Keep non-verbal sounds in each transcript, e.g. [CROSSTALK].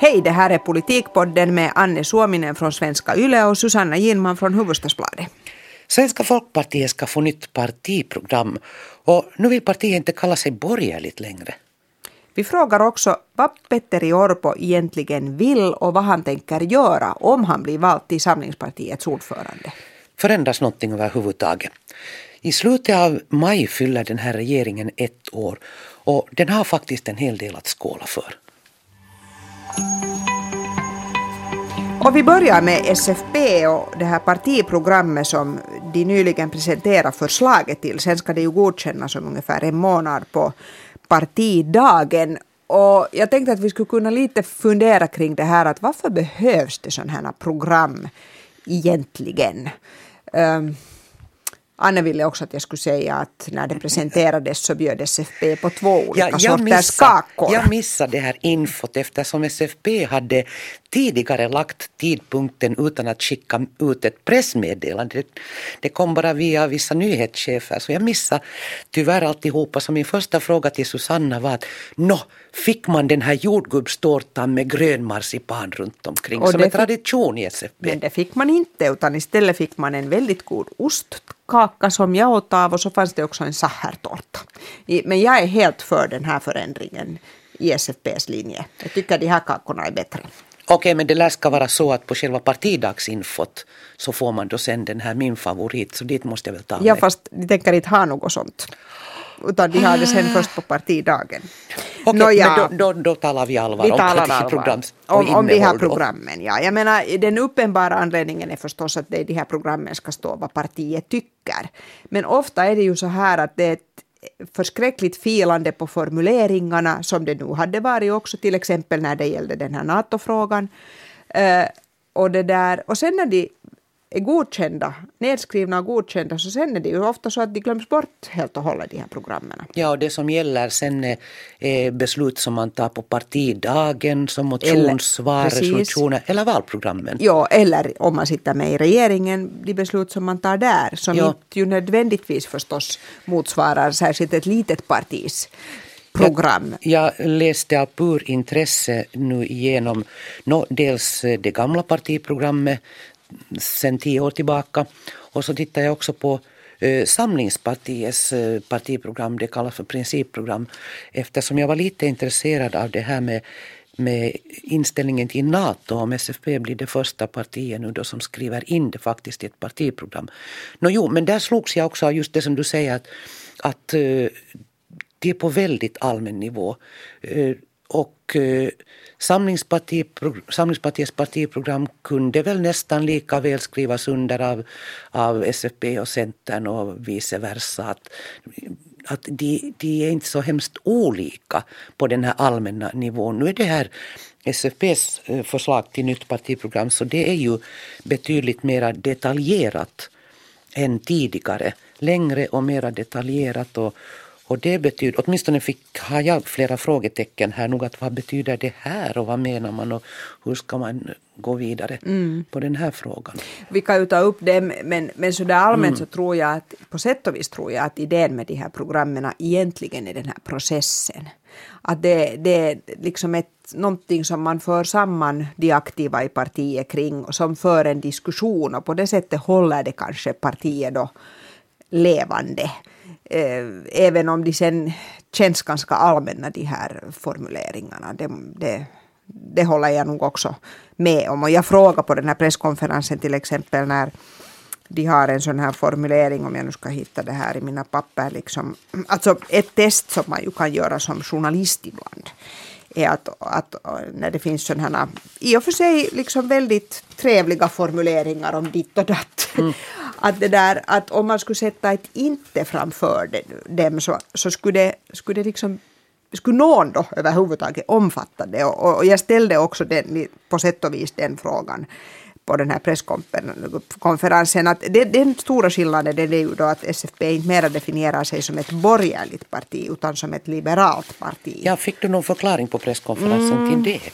Hej, det här är Politikpodden med Anne Suominen från Svenska Yle och Susanna Ginman från Hufvudstadsbladet. Svenska folkpartiet ska få nytt partiprogram och nu vill partiet inte kalla sig borgerligt längre. Vi frågar också vad Petteri Orpo egentligen vill och vad han tänker göra om han blir vald till Samlingspartiets ordförande. Förändras någonting överhuvudtaget? I slutet av maj fyller den här regeringen ett år och den har faktiskt en hel del att skåla för. Och vi börjar med SFP och det här partiprogrammet som de nyligen presenterade förslaget till. Sen ska det ju godkännas om ungefär en månad på partidagen. Och jag tänkte att vi skulle kunna lite fundera kring det här att varför behövs det sådana här program egentligen? Um, Anne ville också att jag skulle säga att när det presenterades så bjöd SFP på två olika ja, sorters missa, kakor. Jag missade det här infot eftersom SFP hade tidigare lagt tidpunkten utan att skicka ut ett pressmeddelande. Det, det kom bara via vissa nyhetschefer så jag missade tyvärr alltihopa. Så min första fråga till Susanna var att nå, fick man den här jordgubbstårtan med grön marsipan runt omkring och som en tradition i SFP? Men det fick man inte utan istället fick man en väldigt god ostkaka som jag åt av och så fanns det också en sachertårta. Men jag är helt för den här förändringen i SFPs linje. Jag tycker de här kakorna är bättre. Okej, men det lär ska vara så att på själva partidagsinfot så får man då sen den här min favorit, så dit måste jag väl ta mig. Ja, fast de tänker inte ha något sånt. Utan de har det sen först på partidagen. Okej, Nåja, men då, då, då talar vi allvar vi om partiprograms om, om de här programmen. Ja. Jag menar, den uppenbara anledningen är förstås att det i de här programmen ska stå vad partiet tycker. Men ofta är det ju så här att det är ett förskräckligt filande på formuleringarna som det nu hade varit också till exempel när det gällde den här NATO-frågan. Uh, och, det där, och sen när de är godkända, nedskrivna och godkända, så sen är det ju ofta så att de glöms bort helt och hållet, de här programmen. Ja, och det som gäller sen är, beslut som man tar på partidagen, som motionssvar, resolutioner eller valprogrammen. Ja, eller om man sitter med i regeringen, de beslut som man tar där, som ja. inte ju nödvändigtvis förstås motsvarar särskilt ett litet partis program? Jag, jag läste av pur intresse nu igenom no, dels det gamla partiprogrammet sen tio år tillbaka. Och så tittar jag också på eh, Samlingspartiets eh, partiprogram, det kallas för principprogram, eftersom jag var lite intresserad av det här med med inställningen till NATO, om SFP blir det första partiet nu då som skriver in det faktiskt i ett partiprogram. Nå jo, men där slogs jag också av just det som du säger att, att eh, det är på väldigt allmän nivå. Och eh, Samlingsparti, Samlingspartiets partiprogram kunde väl nästan lika väl skrivas under av, av SFP och Centern och vice versa. Att, att de, de är inte så hemskt olika på den här allmänna nivån. Nu är det här SFPs eh, förslag till nytt partiprogram så det är ju betydligt mer detaljerat än tidigare. Längre och mer detaljerat och, och det betyder, åtminstone fick, har jag flera frågetecken här nog att vad betyder det här och vad menar man och hur ska man gå vidare mm. på den här frågan. Vi kan ju ta upp det men, men sådär allmänt mm. så tror jag att på sätt och vis tror jag att idén med de här programmen egentligen är den här processen. Att det, det är liksom ett, någonting som man för samman de aktiva i partiet kring och som för en diskussion och på det sättet håller det kanske partiet då levande. Eh, även om de sen känns ganska allmänna de här formuleringarna. Det, det, det håller jag nog också med om. Och jag frågade på den här presskonferensen till exempel när de har en sån här formulering, om jag nu ska hitta det här i mina papper, liksom, alltså ett test som man ju kan göra som journalist ibland är att, att när det finns sådana här, i och för sig liksom väldigt trevliga formuleringar om ditt och datt. Mm. Att, det där, att om man skulle sätta ett inte framför dem så, så skulle det, skulle det liksom skulle någon då överhuvudtaget omfatta det? Och, och jag ställde också den, på sätt och vis den frågan på den här presskonferensen att det, den stora skillnaden är ju då att SFP inte mera definierar sig som ett borgerligt parti utan som ett liberalt parti. Ja, fick du någon förklaring på presskonferensen mm. till det?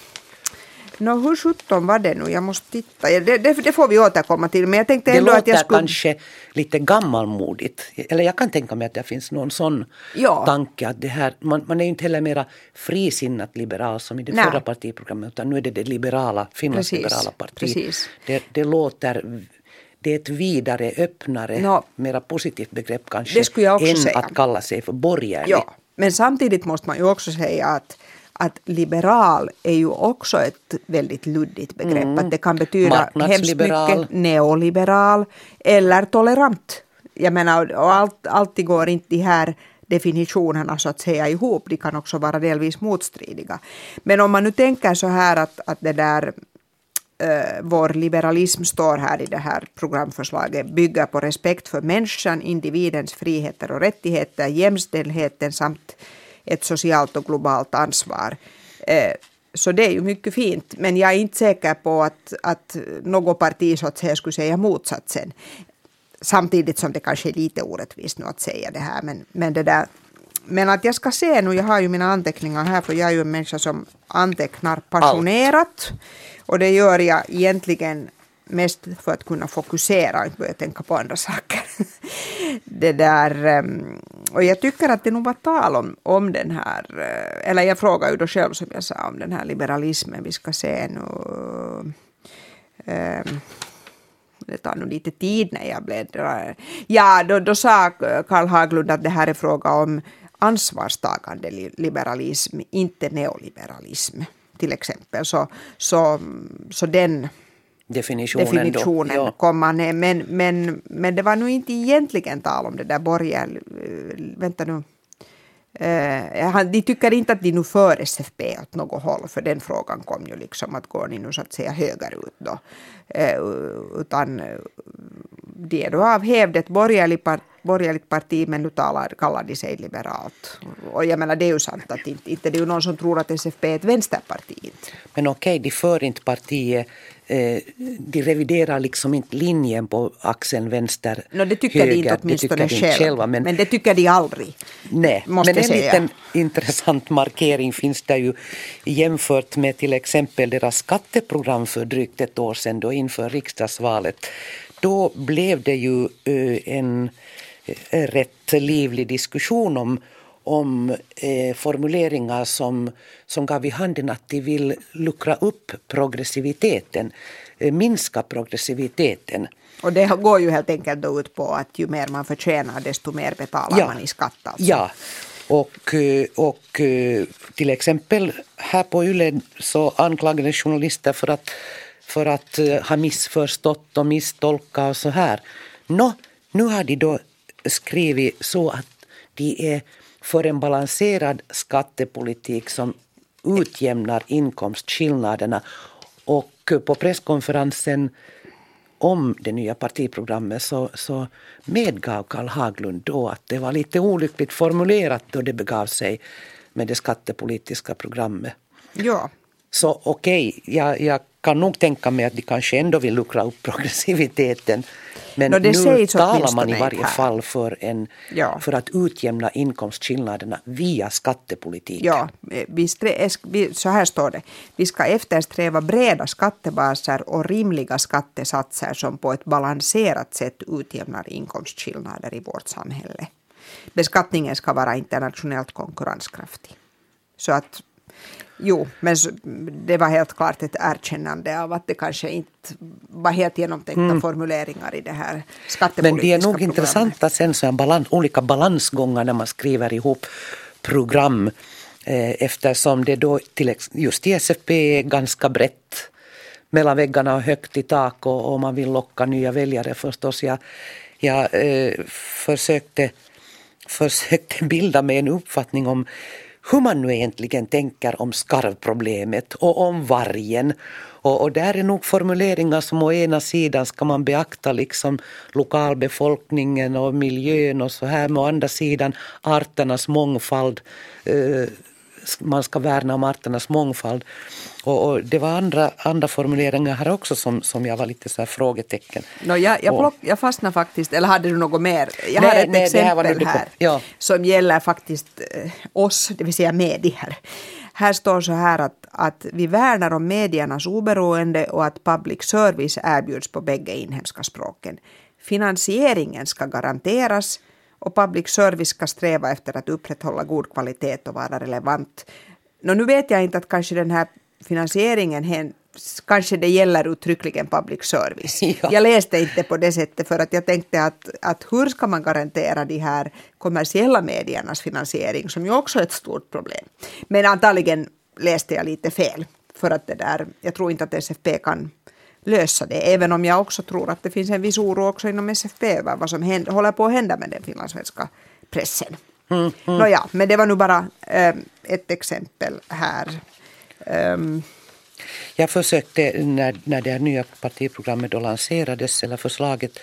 Nå, hur sjutton var det nu? Jag måste titta. Det, det, det, får vi återkomma till. Men jag tänkte ändå att jag skulle... kanske lite gammalmodigt. Eller jag kan tänka mig att det finns någon sån ja. tanke att det här, man, man är ju inte heller mera frisinnat liberal som i det Nej. förra partiprogrammet utan nu är det det liberala, Finlands Precis. liberala partiet. Det, det låter det är ett vidare, öppnare, no, mera positivt begrepp kanske än säga. att kalla sig för borgerlig. Ja, men samtidigt måste man ju också säga att att liberal är ju också ett väldigt luddigt begrepp. Mm. Att det kan betyda hemskt mycket neoliberal eller tolerant. Jag menar, och allt, alltid går inte de här definitionerna så att säga ihop. De kan också vara delvis motstridiga. Men om man nu tänker så här att, att det där uh, vår liberalism står här i det här programförslaget bygger på respekt för människan, individens friheter och rättigheter, jämställdheten samt ett socialt och globalt ansvar. Eh, så det är ju mycket fint, men jag är inte säker på att, att något parti så att säga skulle säga motsatsen. Samtidigt som det kanske är lite orättvist nu att säga det här, men, men det där men att jag ska se nu, jag har ju mina anteckningar här för jag är ju en människa som antecknar passionerat. Och det gör jag egentligen mest för att kunna fokusera och inte börja tänka på andra saker. [LAUGHS] det där, ehm, och jag tycker att det nog var tal om, om den här, eh, eller jag frågade ju då själv som jag sa om den här liberalismen, vi ska se nu um, det tar nog lite tid när jag bläddrar. Ja, då, då sa Karl Haglund att det här är fråga om ansvarstagande liberalism, inte neoliberalism till exempel. Så, så, så den definitionen, definitionen då, komma ner. Men, men, men det var nog inte egentligen tal om det där borgerliga... Vänta nu. Uh, de tycker inte att de nu för SFP åt något håll, för den frågan kom ju liksom att går ni nu så att säga högerut då. Uh, utan de är då av hävd ett borgerligt, borgerligt parti men nu talar, kallar de sig liberalt. Och jag menar det är ju sant att inte, inte det är ju någon som tror att SFP är ett vänsterparti. Men okej, de för inte partiet Eh, de reviderar liksom inte linjen på axeln vänster no, Det tycker höger. de inte åtminstone det själv. själva. Men, men det tycker de aldrig. Nej, men en säga. liten intressant markering finns det ju jämfört med till exempel deras skatteprogram för drygt ett år sedan då inför riksdagsvalet. Då blev det ju eh, en rätt livlig diskussion om om eh, formuleringar som, som gav i handen att de vill luckra upp progressiviteten, eh, minska progressiviteten. Och det går ju helt enkelt ut på att ju mer man förtjänar desto mer betalar ja. man i skatt. Alltså. Ja, och, eh, och eh, till exempel här på Yle så anklagades journalister för att, för att eh, ha missförstått och misstolkat och så här. Nå, nu har de då skrivit så att de är för en balanserad skattepolitik som utjämnar inkomstskillnaderna. Och på presskonferensen om det nya partiprogrammet så, så medgav Karl Haglund då att det var lite olyckligt formulerat då det begav sig med det skattepolitiska programmet. Ja. Så okej, okay, jag, jag kan nog tänka mig att de kanske ändå vill luckra upp progressiviteten. Men no, nu talar man i varje fall för, en, ja. för att utjämna inkomstskillnaderna via skattepolitiken. Ja, vi vi, så här står det. Vi ska eftersträva breda skattebaser och rimliga skattesatser som på ett balanserat sätt utjämnar inkomstskillnader i vårt samhälle. Beskattningen ska vara internationellt konkurrenskraftig. Så att Jo, men det var helt klart ett erkännande av att det kanske inte var helt genomtänkta mm. formuleringar i det här skattepolitiska Men det är nog intressanta sen så balans, olika balansgångar när man skriver ihop program eh, eftersom det då till, just i SFP är ganska brett mellan väggarna och högt i tak och, och man vill locka nya väljare förstås. Jag, jag eh, försökte, försökte bilda mig en uppfattning om hur man nu egentligen tänker om skarvproblemet och om vargen. Och, och där är nog formuleringar som å ena sidan ska man beakta liksom lokalbefolkningen och miljön och så här, men å andra sidan arternas mångfald. Eh, man ska värna om arternas mångfald. Och, och, det var andra, andra formuleringar här också som, som jag var lite så här frågetecken. No, jag, jag, plock, jag fastnade faktiskt, eller hade du något mer? Jag nej, har ett nej, exempel här, här ja. som gäller faktiskt eh, oss, det vill säga medier. Här står så här att, att vi värnar om mediernas oberoende och att public service erbjuds på bägge inhemska språken. Finansieringen ska garanteras och public service ska sträva efter att upprätthålla god kvalitet och vara relevant. Nå, nu vet jag inte att kanske den här finansieringen kanske det gäller uttryckligen public service. [LAUGHS] Ja. Jag läste inte på det sättet för att jag tänkte att, att hur ska man garantera de här kommersiella mediernas finansiering som ju också är ett stort problem. Men antagligen läste jag lite fel för att det där, jag tror inte att SFP kan lösa det, även om jag också tror att det finns en viss oro också inom SFP vad som händer, håller på att hända med den finlandssvenska pressen. Mm, mm. Nåja, men det var nu bara äh, ett exempel här. Um, jag försökte när, när det nya partiprogrammet då lanserades, eller förslaget,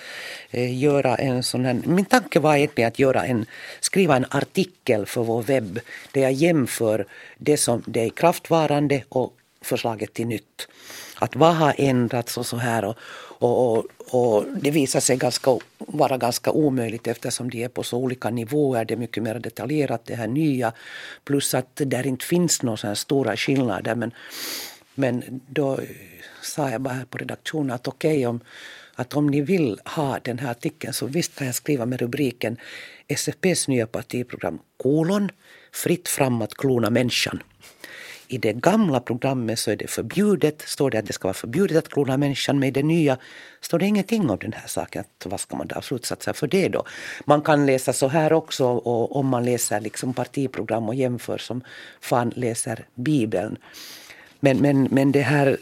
eh, göra en sån här, min tanke var egentligen att göra en, skriva en artikel för vår webb där jag jämför det som det är kraftvarande och förslaget till nytt. Att vad har ändrats och så här. Och, och, och, och, det visar sig ganska, vara ganska omöjligt eftersom de är på så olika nivåer. Det är mycket mer detaljerat det här nya. Plus att det där inte finns några stora skillnader. Men, men då sa jag bara här på redaktionen att okej okay, om, att om ni vill ha den här artikeln så visst kan jag skriva med rubriken SFPs nya partiprogram kolon fritt fram att klona människan. I det gamla programmet så är det förbjudet, står det att det ska vara förbjudet att klona människan, men i det nya står det ingenting om den här saken. Att vad ska man dra slutsatser för det då? Man kan läsa så här också och om man läser liksom partiprogram och jämför som fan läser Bibeln. Men, men, men det här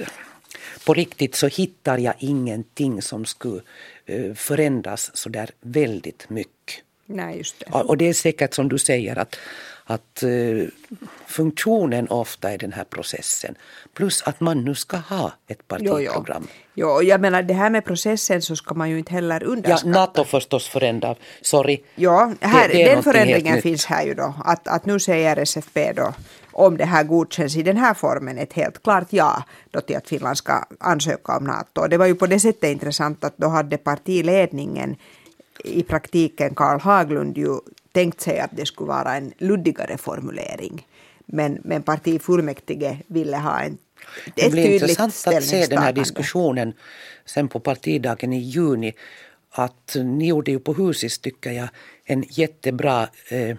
på riktigt så hittar jag ingenting som skulle eh, förändras så där väldigt mycket. Nej, just det. Och det är säkert som du säger att, att uh, funktionen ofta är den här processen. Plus att man nu ska ha ett partiprogram. Jo, jo. jo jag menar det här med processen så ska man ju inte heller underskatta. Ja, NATO förstås förändrar. Sorry. Ja, här, det, det den förändringen finns här ju då. Att, att nu säger SFP då om det här godkänns i den här formen ett helt klart ja då till att Finland ska ansöka om NATO. Det var ju på det sättet intressant att då hade partiledningen i praktiken Karl Haglund ju tänkt sig att det skulle vara en luddigare formulering. Men, men partifullmäktige ville ha en ett Det blir intressant att se den här diskussionen sen på partidagen i juni. Att ni gjorde ju på Husis, tycker jag, en jättebra eh,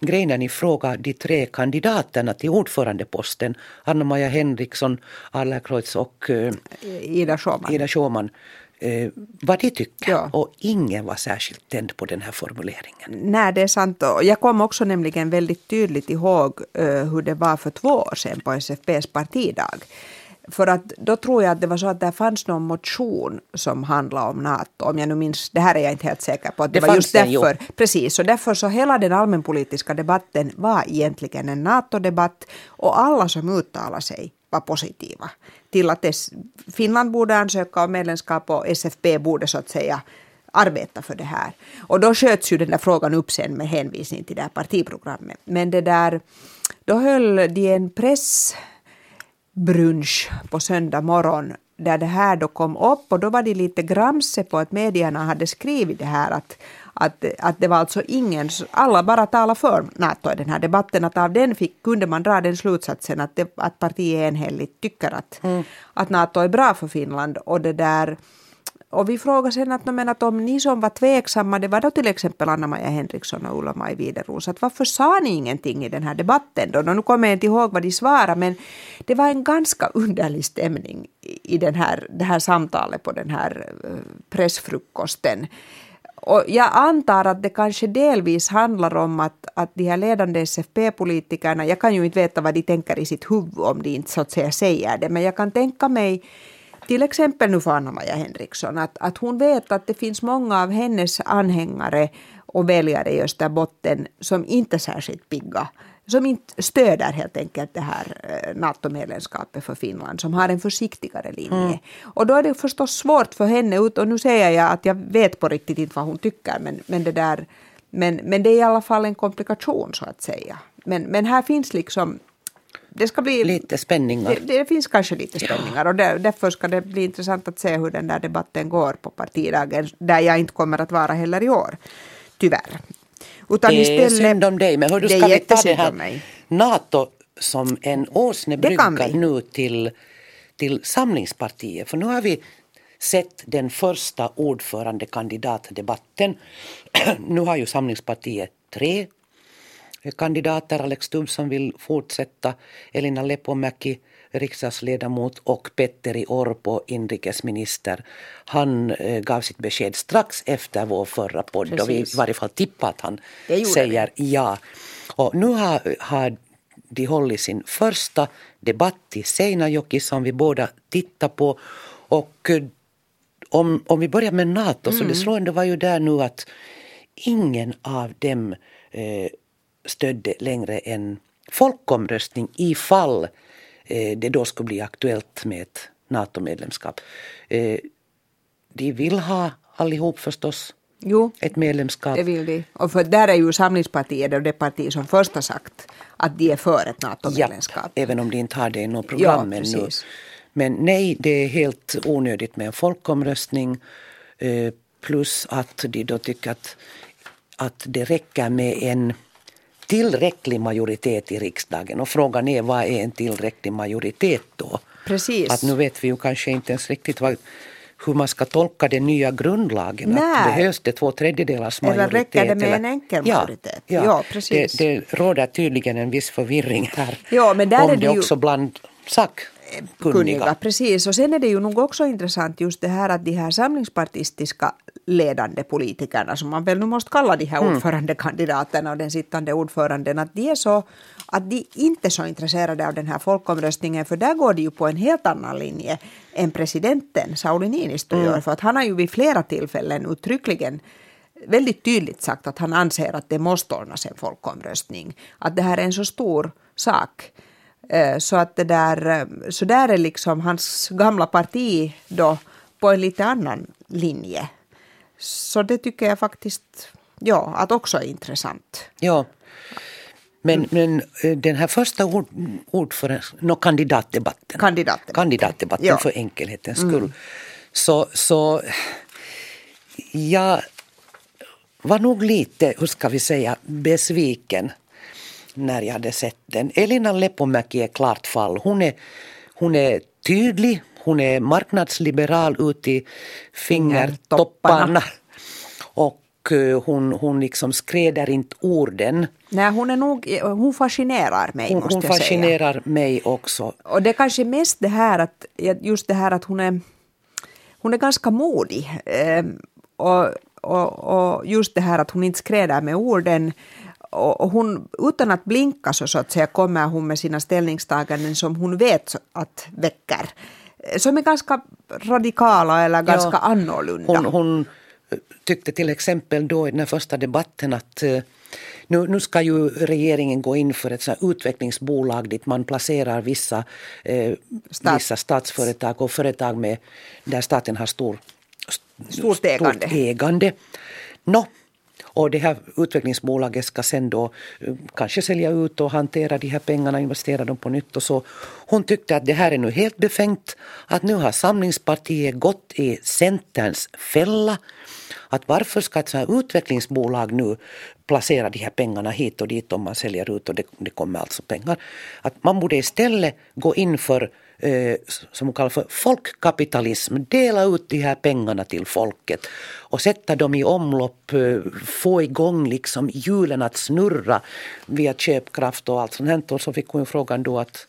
grej när ni frågar de tre kandidaterna till ordförandeposten, Anna-Maja Henriksson, Allerkreutz och eh, Ida Schumann. Ida Schumann eh, vad de tycker. Ja. Och ingen var särskilt tänd på den här formuleringen. Nej, det är sant. Jag kom också nämligen väldigt tydligt ihåg uh, hur det var för två år sedan på SFPs partidag. För att då tror jag att det var så att det fanns någon motion som handlade om NATO. Om jag nu minns, det här är jag inte helt säker på. Att det, det var just därför. Jo. Precis, och därför så hela den allmänpolitiska debatten var egentligen en NATO-debatt. Och alla som uttalade sig var positiva till att Finland borde ansöka om medlemskap och SFP borde så att säga arbeta för det här. Och då sköts ju den där frågan upp sen med hänvisning till det här partiprogrammet. Men det där, då höll de en pressbrunch på söndag morgon där det här då kom upp och då var de lite gramse på att medierna hade skrivit det här att att, att det var alltså ingen, alla bara talade för NATO i den här debatten, att av den fick, kunde man dra den slutsatsen att, det, att partiet enhälligt tycker att, mm. att NATO är bra för Finland och det där och vi frågade sen att, men att om ni som var tveksamma, det var då till exempel Anna-Maja Henriksson och Ulla-Maj Wideros, att varför sa ni ingenting i den här debatten då? Nu kommer jag inte ihåg vad de svarade, men det var en ganska underlig stämning i den här, det här samtalet på den här eh, pressfrukosten. Och jag antar att det kanske delvis handlar om att, att de här ledande SFP-politikerna, jag kan ju inte veta vad de tänker i sitt huvud om de inte så att säga säger det, men jag kan tänka mig till exempel nu för Anna-Maja Henriksson, att, att hon vet att det finns många av hennes anhängare och väljare i Österbotten som inte är särskilt pigga som inte stöder helt enkelt det här eh, NATO-medlemskapet för Finland, som har en försiktigare linje. Mm. Och då är det förstås svårt för henne, och nu säger jag att jag vet på riktigt inte vad hon tycker, men, men, det, där, men, men det är i alla fall en komplikation så att säga. Men, men här finns liksom det ska bli... Lite spänningar. Det, det finns kanske lite spänningar och där, därför ska det bli intressant att se hur den där debatten går på partidagen, där jag inte kommer att vara heller i år, tyvärr. Utan det är synd om dig, men hur du ska vi ta det här NATO som en åsnebrygga nu till, till Samlingspartiet? För nu har vi sett den första ordförandekandidatdebatten. [CLEARS THROAT] nu har ju Samlingspartiet tre kandidater. Alex Stubb som vill fortsätta, Elina Lepomäki riksdagsledamot och Petteri Orpo, inrikesminister. Han eh, gav sitt besked strax efter vår förra podd Precis. och vi i varje fall tippar att han säger det. ja. Och nu har, har de hållit sin första debatt i Seinäjoki som vi båda tittar på. Och eh, om, om vi börjar med Nato mm. så det slående var ju där nu att ingen av dem eh, stödde längre en folkomröstning ifall eh, det då skulle bli aktuellt med ett NATO-medlemskap. Eh, de vill ha allihop förstås jo, ett medlemskap. det vill de. Och för där är ju Samlingspartiet det parti som först har sagt att de är för ett NATO-medlemskap. Ja, även om de inte har det i något program ja, ännu. Men nej, det är helt onödigt med en folkomröstning. Eh, plus att de då tycker att, att det räcker med en tillräcklig majoritet i riksdagen. Och frågan är vad är en tillräcklig majoritet då? Precis. Att nu vet vi ju kanske inte ens riktigt vad, hur man ska tolka den nya grundlagen. Nej. Att behövs det två tredjedelars majoritet? Eller räcker det med eller? en enkel majoritet? Ja, ja. ja precis. Det, det råder tydligen en viss förvirring här. Ja, men där om är det, ju... också bland sakkunniga. Kunniga, precis. Och sen är det ju nog också intressant just det här att de här samlingspartistiska ledande politikerna, som man väl nu måste kalla de här mm. ordförandekandidaterna och den sittande ordföranden, att de är så att de inte är så intresserade av den här folkomröstningen, för där går de ju på en helt annan linje än presidenten Sauli Niinistö mm. gör, för att han har ju vid flera tillfällen uttryckligen väldigt tydligt sagt att han anser att det måste ordnas en folkomröstning, att det här är en så stor sak. Eh, så att det där, eh, så där är liksom hans gamla parti då på en lite annan linje. Så det tycker jag faktiskt ja, att också är intressant. Ja. Men, mm. men eh, den här första ord, ord för, no, kandidatdebatten, kandidatdebatten, kandidatdebatten ja. för enkelhetens skull, mm. så, så jag var nog lite, hur ska vi säga, besviken när jag hade sett den. Elina Lepomäki är klart fall. Hon är, hon är tydlig, hon är marknadsliberal ut i fingertopparna. Och eh, hon, hon liksom skräder inte orden. Nej, hon, är nog, hon fascinerar mig, hon, hon jag säga. Fascinerar mig också. Och det är kanske mest det här att, just det här att hon är, hon är ganska modig. Ehm, och, och, och just det här att hon inte skräder med orden och hon, utan att blinka så, så att säga kommer hon med sina ställningstaganden som hon vet att väcker som är ganska radikala eller ganska ja, annorlunda. Hon, hon tyckte till exempel då i den första debatten att eh, nu, nu ska ju regeringen gå in för ett så utvecklingsbolag dit man placerar vissa, eh, Stat. vissa statsföretag och företag med, där staten har stor, stort ägande. Stort ägande. No, och det här utvecklingsbolaget ska sen då eh, kanske sälja ut och hantera de här pengarna, investera dem på nytt och så. Hon tyckte att det här är nu helt befängt, att nu har Samlingspartiet gått i Centerns fälla. Att varför ska ett sånt här utvecklingsbolag nu placera de här pengarna hit och dit om man säljer ut och det, det kommer alltså pengar. Att man borde istället gå in för eh, som hon kallar för folkkapitalism. Dela ut de här pengarna till folket och sätta dem i omlopp, eh, få igång liksom hjulen att snurra via köpkraft och allt sånt här. Och så fick hon frågan då att,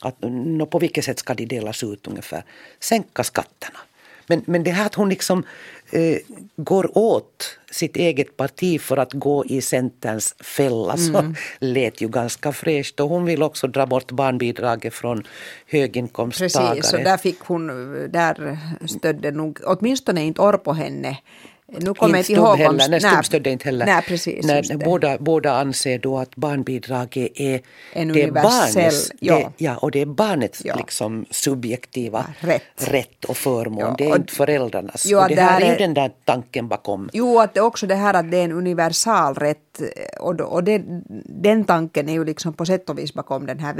att no, på vilket sätt ska de delas ut ungefär? Sänka skatterna. Men, men det här att hon liksom eh, går åt sitt eget parti för att gå i Centerns fälla så mm. lät ju ganska fräscht. Och hon vill också dra bort barnbidraget från höginkomsttagare. Precis, och där fick hon, där stödde nog, åtminstone inte Orpo henne Nu kommer inte ihåg heller, om... nej, Stubb stödde inte heller. Nej, precis. Nej, det. båda, båda anser då att barnbidraget är, En det universell- barnets, ja. det, ja, och det är barnets Ja. liksom subjektiva Rätt. rätt och förmån. Ja, det är och- inte föräldrarnas. Jo, och det det här är ju den där tanken bakom. Jo, att det också det här att det är en universal rätt och, då- och det, den tanken är ju liksom på sätt och vis bakom den här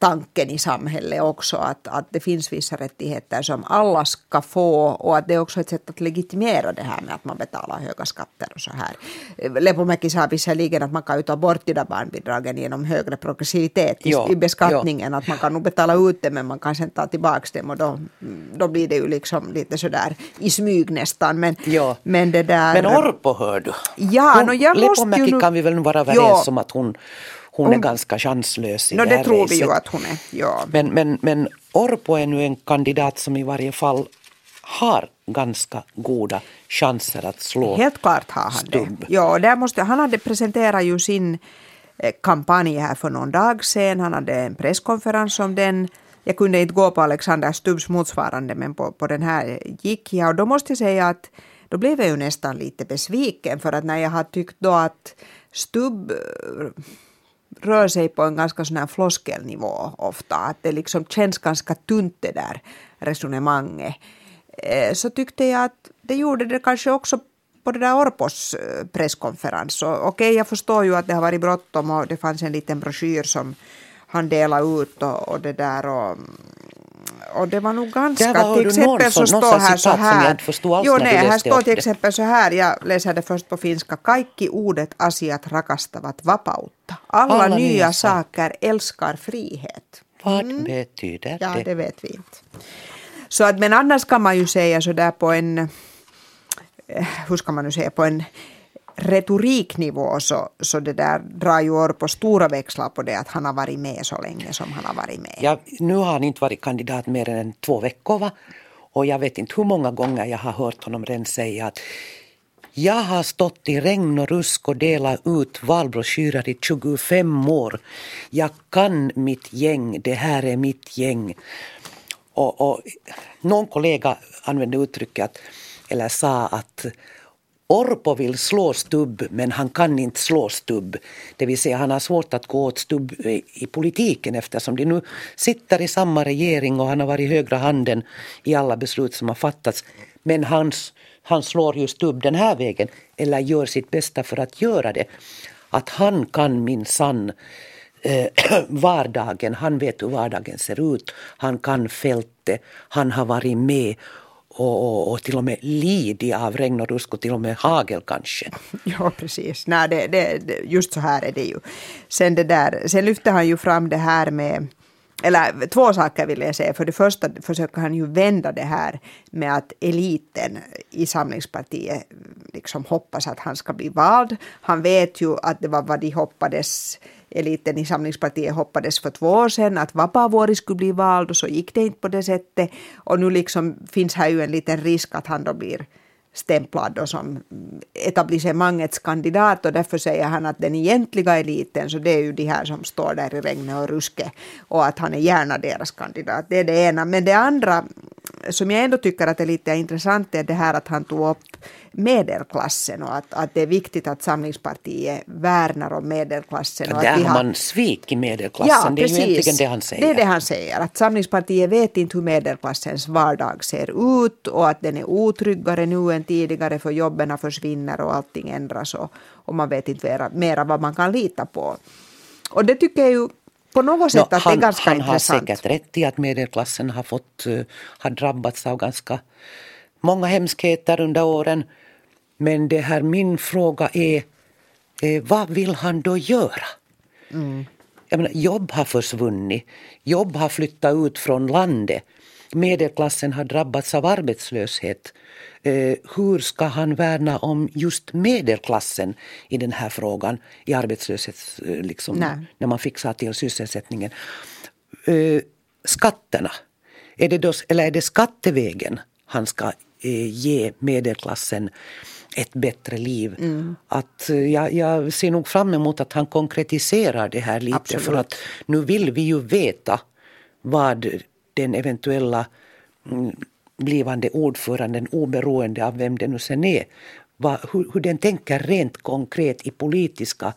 välfärdstanken i samhället också att, att det finns vissa rättigheter som alla ska få och att det är också ett sätt att legitimera det här med att man betalar höga skatter och så här. Lepomäki sa visserligen att man kan ju ta bort de där barnbidragen genom högre progressivitet i, Ja, i beskattningen, att man kan nog betala ut dem men man kan sen ta tillbaka dem och då, då blir det ju liksom lite sådär i smyg nästan. Men, men det där... Men Orpo hör du. Ja, hon, nå, jag måste ju kan vi väl vara överens om att hon, hon är ganska chanslös i No, det det här tror vi ju racet. att hon är. Ja. Men, men, men Orpo är nu en kandidat som i varje fall har ganska goda chanser att slå Helt klart har han Stubb. det. Ja, där måste, han hade presenterat ju sin eh, kampanj här för någon dag sedan. Han hade en presskonferens om den. Jag kunde inte gå på Alexander Stubbs motsvarande men på, på den här gick jag och då måste jag säga att då blev jag ju nästan lite besviken för att när jag har tyckt då att Stubb eh, rör sig på en ganska sån här floskelnivå ofta. Att det liksom känns ganska tunt det där resonemanget. Eh, Så tyckte jag att det gjorde det kanske också på det där Orpos eh, presskonferens. Okej, Okej, jag förstår ju att det har varit bråttom och det fanns en liten broschyr som han delade ut och, och det där och mm, och det var nog ganska... Där var till exempel så står här så här. jo, nej, här står till exempel så här, jag läser det först på finska. Kaikki uudet asiat rakastavat vapautta. Alla, Alla nya, nya saker älskar frihet. Vad betyder Mm. Ja, det? det vet vi inte. Så att, men annars kan man ju säga så där på en, eh, hur ska man nu säga, på en retoriknivå så, så det där drar ju Orpo stora växlar på det att han har varit med så länge som han har varit med. Ja, nu har han inte varit kandidat mer än två veckor va? och jag vet inte hur många gånger jag har hört honom redan säga att jag har stått i regn och rusk och delat ut valbroschyrer i 25 år. Jag kan mitt gäng, det här är mitt gäng. Och, och någon kollega använde uttrycket, eller sa att Orpo vill slå Stubb men han kan inte slå Stubb. Det vill säga han har svårt att gå åt Stubb i i politiken eftersom de nu sitter i samma regering och han har varit högra handen i alla beslut som har fattats. Men han, han slår ju Stubb den här vägen eller gör sitt bästa för att göra det. Att han kan minsann eh, [CLEARS THROAT] vardagen, han vet hur vardagen ser ut, han kan fältet, han har varit med och, och, och till och med lidit av regn och rusk och till och med hagel kanske. [LAUGHS] Ja, precis. Nej, det, det, just så här är det ju. Sen, det där, sen lyfter han ju fram det här med eller två saker vill jag säga. För det första försöker han ju vända det här med att eliten i Samlingspartiet liksom hoppas att han ska bli vald. Han vet ju att det var vad de hoppades eliten i Samlingspartiet hoppades för två år sedan att Vapaavuori skulle bli vald och så gick det inte på det sättet. Och nu liksom finns här ju en liten risk att han då blir stämplad då som etablissemangets kandidat och därför säger han att den egentliga eliten så det är ju de här som står där i regnet och ruske och att han är gärna deras kandidat. Det är det ena. Men det andra som jag ändå tycker att är lite intressant är det här att han tog upp medelklassen och att, att det är viktigt att Samlingspartiet värnar om medelklassen. och Där att vi har man svikit medelklassen, det är ju egentligen det han säger. Det är det han säger, att Samlingspartiet vet inte hur medelklassens vardag ser ut och att den är otryggare nu än tidigare för jobben försvinner och allting ändras och, och man vet inte mera, mera vad man kan lita på. Och det tycker jag ju på något sätt Nå, att han, det är ganska han har intressant. säkert rätt i att medelklassen har, fått, eh, har drabbats av ganska många hemskheter under åren. Men det här min fråga är, eh, vad vill han då göra? Mm. Jag menar, jobb har försvunnit, jobb har flyttat ut från landet. Medelklassen har drabbats av arbetslöshet. Eh, hur ska han värna om just medelklassen i den här frågan i arbetslöshets... Eh, liksom, Nej. när man fixar till sysselsättningen. Eh, skatterna, är det då, eller är det skattevägen han ska ge medelklassen ett bättre liv? Mm. Att, jag, jag ser nog fram emot att han konkretiserar det här lite Absolut. för att nu vill vi ju veta vad den eventuella mm, blivande ordföranden oberoende av vem det nu sen är. Va, hur, hur den tänker rent konkret i politiska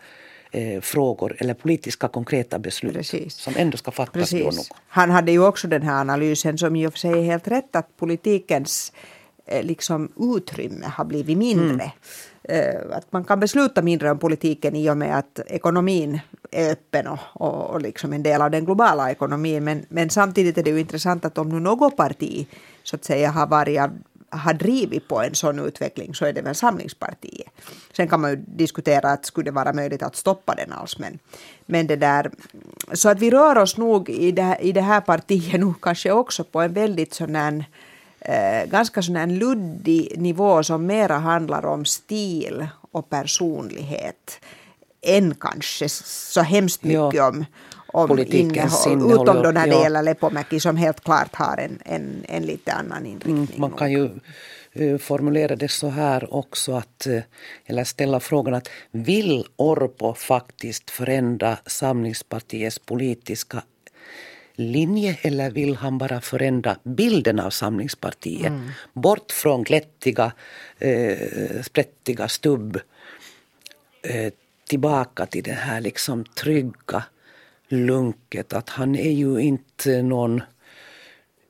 eh, frågor eller politiska konkreta beslut Precis. som ändå ska fattas Precis. då. Nog. Han hade ju också den här analysen som i och för sig är helt rätt att politikens eh, liksom utrymme har blivit mindre. Mm. Eh, att man kan besluta mindre om politiken i och med att ekonomin är öppen och, och, och liksom en del av den globala ekonomin. Men, men samtidigt är det ju intressant att om nu något parti så att säga har varit har drivit på en sån utveckling så är det väl Samlingspartiet. Sen kan man ju diskutera att skulle det vara möjligt att stoppa den alls. Men, men det där, så att vi rör oss nog i det, i det här partiet [LAUGHS] nog kanske också på en väldigt sån här, eh, ganska sån här luddig nivå som mera handlar om stil och personlighet än kanske så hemskt mycket ja. om om politikens innehåll, innehåll. Utom då när det ja. gäller Lepomäki som helt klart har en, en, en lite annan inriktning. Mm, man kan ju uh, formulera det så här också att, uh, eller ställa frågan att vill Orpo faktiskt förändra Samlingspartiets politiska linje eller vill han bara förändra bilden av Samlingspartiet? Mm. Bort från glättiga, eh, sprättiga stubb eh, tillbaka till det här liksom trygga lunket att han är ju inte någon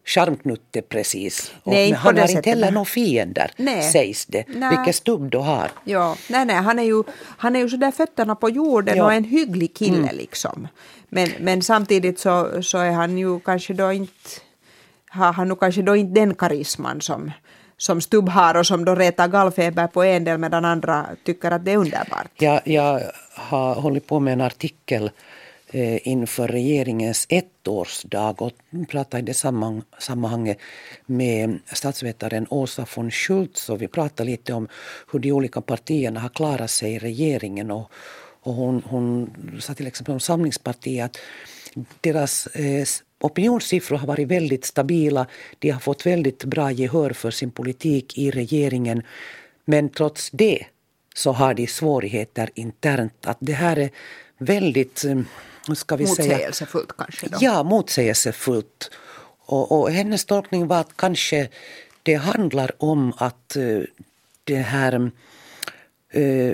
charmknutte precis. Nej, han har inte heller några fiender nej. sägs det. Nej. Vilket stubb du har. Ja, nej, nej, han är ju, han är ju sådär fötterna på jorden ja. och en hygglig kille mm. liksom. Men, men samtidigt så, så är han ju kanske då inte, har han nu kanske då inte den karisman som som Stubb har och som då retar gallfeber på en del medan andra tycker att det är underbart. Ja, jag har hållit på med en artikel Eh, inför regeringens ettårsdag och pratade i det sammanhanget med statsvetaren Åsa von Schultz och vi pratade lite om hur de olika partierna har klarat sig i regeringen och, och hon, hon sa till exempel om Samlingspartiet att deras eh, opinionssiffror har varit väldigt stabila. De har fått väldigt bra gehör för sin politik i regeringen. Men trots det så har de svårigheter internt. Att det här är väldigt eh, ska vi motsägelsefullt säga, kanske? Då. Ja, motsägelsefullt. Och, och hennes tolkning var att kanske det handlar om att uh, det här, uh,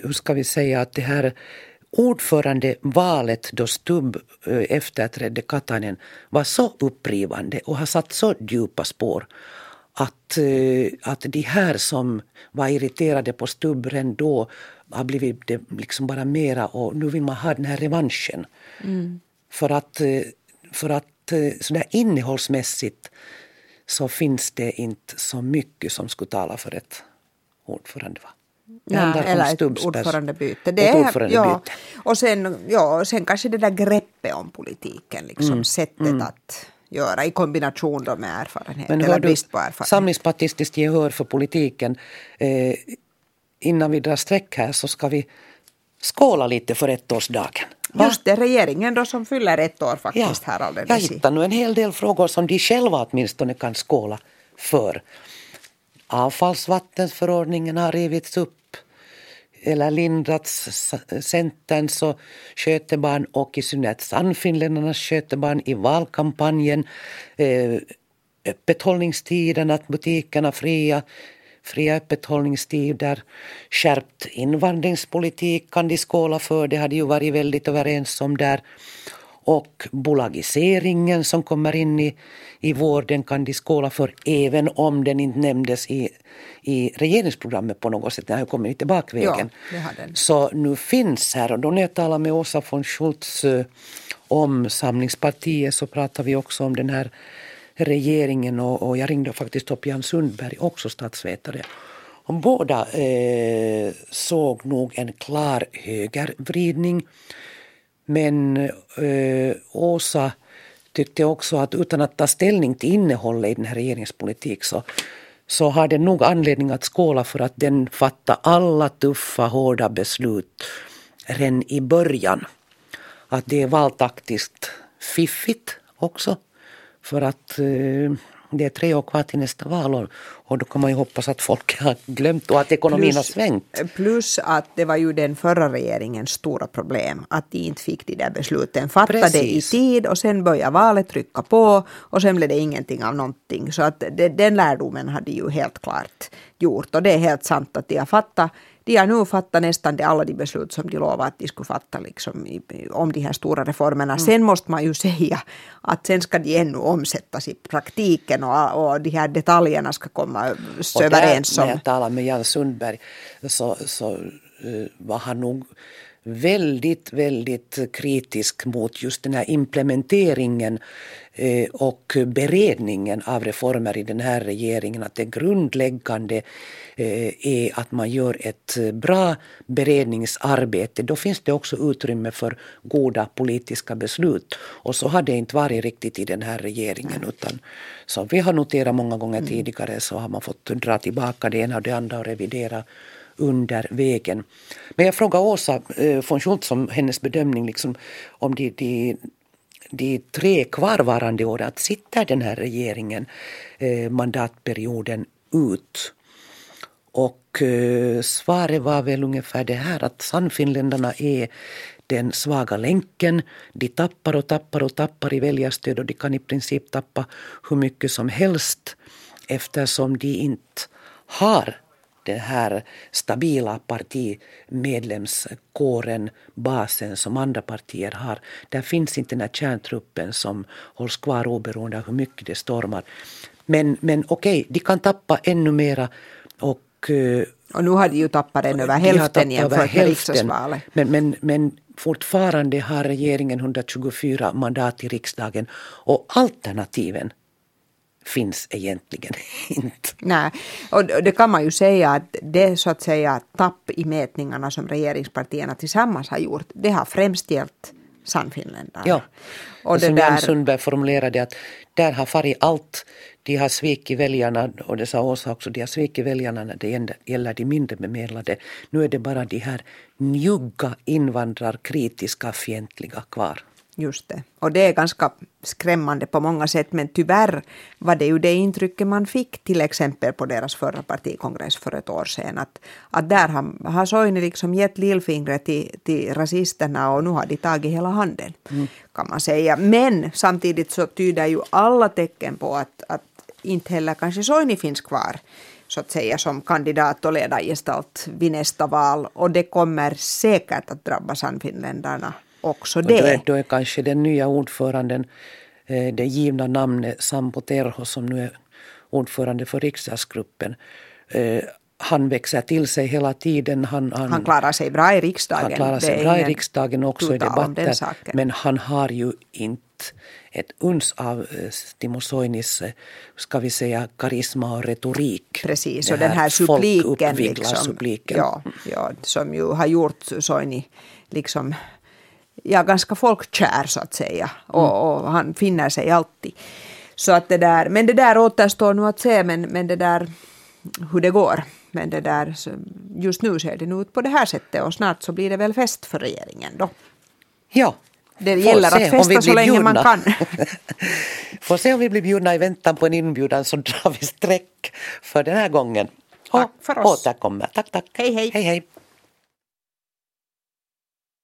hur ska vi säga, att det här ordförandevalet då Stubb uh, efterträdde Katainen var så upprivande och har satt så djupa spår att, att de här som var irriterade på Stubb redan då har blivit det liksom bara mera och nu vill man ha den här revanschen. Mm. För att, eh, för att eh, sådär innehållsmässigt så finns det inte så mycket som skulle tala för ett ordförande. Va? Ja, eller ett ordförandebyte. Det ett ordförandebyte. Ja, och sen, ja, sen kanske det där greppet om politiken, liksom mm. sättet mm. att göra i kombination då med erfarenhet Men eller brist på erfarenhet. Samlingspartistiskt gehör för politiken. Eh, innan vi drar streck här så ska vi skåla lite för ettårsdagen. Just det, regeringen då som fyller ett år faktiskt ja, här alldeles. Jag hittar nu en hel del frågor som de själva åtminstone kan skåla för. Avfallsvattensförordningen har rivits upp eller lindrats. Centerns och skötebarn och i synnerhet Sannfinländarnas skötebarn i valkampanjen. Eh, öppethållningstiden, att butikerna fria fria öppethållningstider, skärpt invandringspolitik kan de skåla för, det hade ju varit väldigt överens om där. Och bolagiseringen som kommer in i, i vården kan de skåla för även om den inte nämndes i, i regeringsprogrammet på något sätt. Den har ju kommit lite bakvägen. Ja, Så nu finns här, och då när jag talar med Åsa von Schultz uh, om Samlingspartiet så pratar vi också om den här regeringen och, och jag ringde faktiskt upp Jan Sundberg, också statsvetare. Och båda eh, såg nog en klar högervridning. Men eh, Åsa tyckte också att utan att ta ställning till innehållet i den här regeringspolitik så, så har den nog anledning att skåla för att den fattar alla tuffa, hårda beslut redan i början. Att det är valtaktiskt fiffigt också. För att eh, Det är tre år kvar till nästa val och, och då kan man ju hoppas att folk har glömt och att ekonomin plus, har svängt. Plus att det var ju den förra regeringens stora problem att de inte fick de där besluten fattade Precis. i tid och sen började valet trycka på och sen blev det ingenting av någonting. Så att det, den lärdomen hade ju helt klart gjort och det är helt sant att de har fattat de har nu fattat nästan alla de beslut som de lovade att de skulle fatta liksom, om de här stora reformerna. Mm. Sen måste man ju [LAUGHS] säga att sen ska de ännu omsättas i praktiken och, och de här detaljerna ska komma överens om. När jag talade med Jan Sundberg så, så uh, var han nog väldigt, väldigt kritisk mot just den här implementeringen eh, och beredningen av reformer i den här regeringen. Att det grundläggande eh, är att man gör ett bra beredningsarbete. Då finns det också utrymme för goda politiska beslut. Och så har det inte varit riktigt i den här regeringen. Utan som vi har noterat många gånger mm. tidigare så har man fått dra tillbaka det ena och det andra och revidera under vägen. Men jag frågar Åsa eh, von Schultz om hennes bedömning liksom, om de, de, de tre kvarvarande åren. Att sitter den här regeringen eh, mandatperioden ut? Och eh, svaret var väl ungefär det här att Sannfinländarna är den svaga länken. De tappar och tappar och tappar i väljarstöd och de kan i princip tappa hur mycket som helst eftersom de inte har den här stabila partimedlemskåren, basen som andra partier har. Där finns inte den här kärntruppen som hålls kvar oberoende av hur mycket det stormar. Men, men okej, de kan tappa ännu mera och eh, och nu har de ju tappat den över hälften jämfört med riksdagsvalet. Men, men, men fortfarande har regeringen 124 mandat i riksdagen och alternativen finns egentligen [LAUGHS] inte. Nej, och det kan man ju säga att det så att säga tapp i mätningarna som regeringspartierna tillsammans har gjort, det har främst gällt Sannfinländarna. Ja, och det som där... Jan Sundberg formulerade att där har farit allt. De har svikit väljarna och det sa Åsa också, de har svikit väljarna när det gäller de mindre bemedlade. Nu är det bara de här njugga invandrarkritiska fientliga kvar. Just det. Och det är ganska skrämmande på många sätt men tyvärr var det ju det intrycket man fick till exempel på deras förra partikongress för ett år sedan. Att, att där har, har Soini liksom gett lillfingret till, till rasisterna och nu har de tagit hela handen mm. kan man säga. Men samtidigt så tyder ju alla tecken på att, att inte heller kanske Soini finns kvar så att säga som kandidat och ledargestalt vid nästa val och det kommer säkert att drabba Sannfinländarna också det. Och då, är, då är kanske den nya ordföranden eh, det givna namnet Sampo Terho som nu är ordförande för riksdagsgruppen. Eh, han växer till sig hela tiden. Han, han, han klarar sig bra i riksdagen. Han klarar sig bra i riksdagen också i debatter. Men han har ju inte ett uns av eh, Timo Soinis, ska vi säga, karisma och retorik. Precis, och den här suppliken, liksom, suppliken. Ja, ja, som ju har gjort Soini liksom ja, ganska folkkär så att säga. Och, mm. och, han finner sig alltid. Så att det där, men det där återstår nu att se men, men det där hur det går. Men det där, just nu ser det nu ut på det här sättet och snart så blir det väl fest för regeringen då. Ja. Det gäller att festa så länge bjudna. man kan. [LAUGHS] Får se om vi blir bjudna i väntan på en inbjudan så drar vi streck för den här gången. Tack för oss. Återkommer. Tack, tack. Hej, hej. hej, hej.